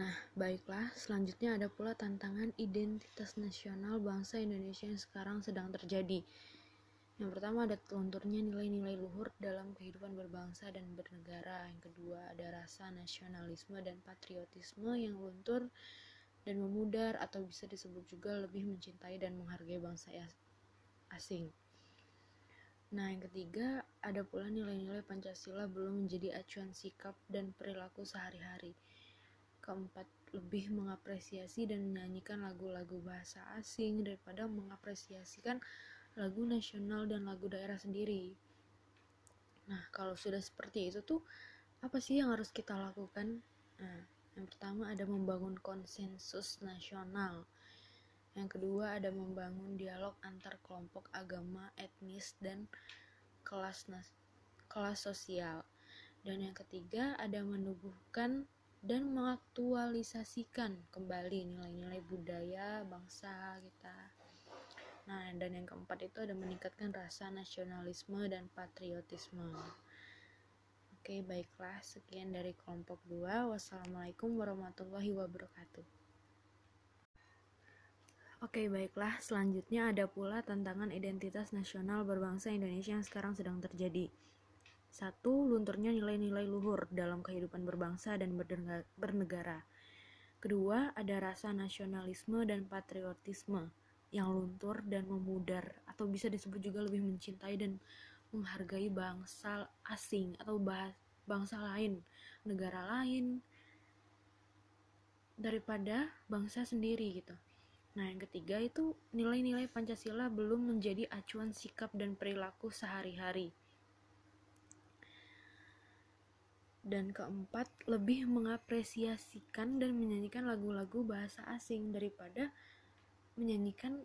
Nah, baiklah, selanjutnya ada pula tantangan identitas nasional bangsa Indonesia yang sekarang sedang terjadi. Yang pertama ada lunturnya nilai-nilai luhur dalam kehidupan berbangsa dan bernegara. Yang kedua ada rasa nasionalisme dan patriotisme yang luntur dan memudar atau bisa disebut juga lebih mencintai dan menghargai bangsa asing. Nah, yang ketiga, ada pula nilai-nilai Pancasila belum menjadi acuan sikap dan perilaku sehari-hari. Keempat, lebih mengapresiasi dan menyanyikan lagu-lagu bahasa asing daripada mengapresiasikan lagu nasional dan lagu daerah sendiri. Nah, kalau sudah seperti itu tuh apa sih yang harus kita lakukan? Nah, yang pertama ada membangun konsensus nasional. Yang kedua ada membangun dialog antar kelompok agama, etnis dan kelas kelas sosial. Dan yang ketiga ada menubuhkan dan mengaktualisasikan kembali nilai-nilai budaya bangsa kita Nah, dan yang keempat itu ada meningkatkan rasa nasionalisme dan patriotisme. Oke, baiklah. Sekian dari kelompok 2. Wassalamualaikum warahmatullahi wabarakatuh. Oke, baiklah. Selanjutnya ada pula tantangan identitas nasional berbangsa Indonesia yang sekarang sedang terjadi. Satu, lunturnya nilai-nilai luhur dalam kehidupan berbangsa dan bernegara. Kedua, ada rasa nasionalisme dan patriotisme yang luntur dan memudar atau bisa disebut juga lebih mencintai dan menghargai bangsa asing atau bangsa lain, negara lain daripada bangsa sendiri gitu. Nah, yang ketiga itu nilai-nilai Pancasila belum menjadi acuan sikap dan perilaku sehari-hari. Dan keempat, lebih mengapresiasikan dan menyanyikan lagu-lagu bahasa asing daripada menyanyikan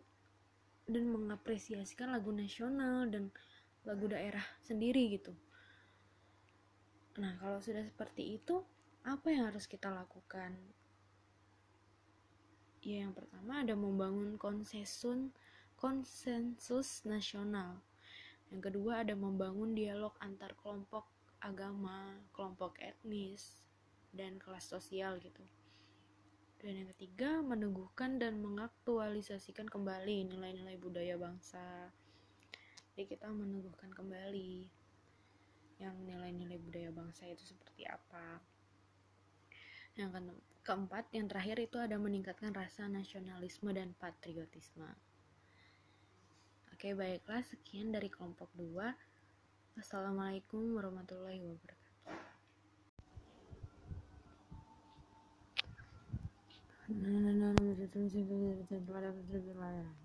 dan mengapresiasikan lagu nasional dan lagu daerah sendiri gitu. Nah, kalau sudah seperti itu, apa yang harus kita lakukan? Ya, yang pertama ada membangun konsensus konsensus nasional. Yang kedua ada membangun dialog antar kelompok agama, kelompok etnis, dan kelas sosial gitu. Dan yang ketiga, meneguhkan dan mengaktualisasikan kembali nilai-nilai budaya bangsa. Jadi kita meneguhkan kembali yang nilai-nilai budaya bangsa itu seperti apa. Yang keempat, yang terakhir itu ada meningkatkan rasa nasionalisme dan patriotisme. Oke, baiklah sekian dari kelompok 2. Wassalamualaikum warahmatullahi wabarakatuh. No, no, no, no,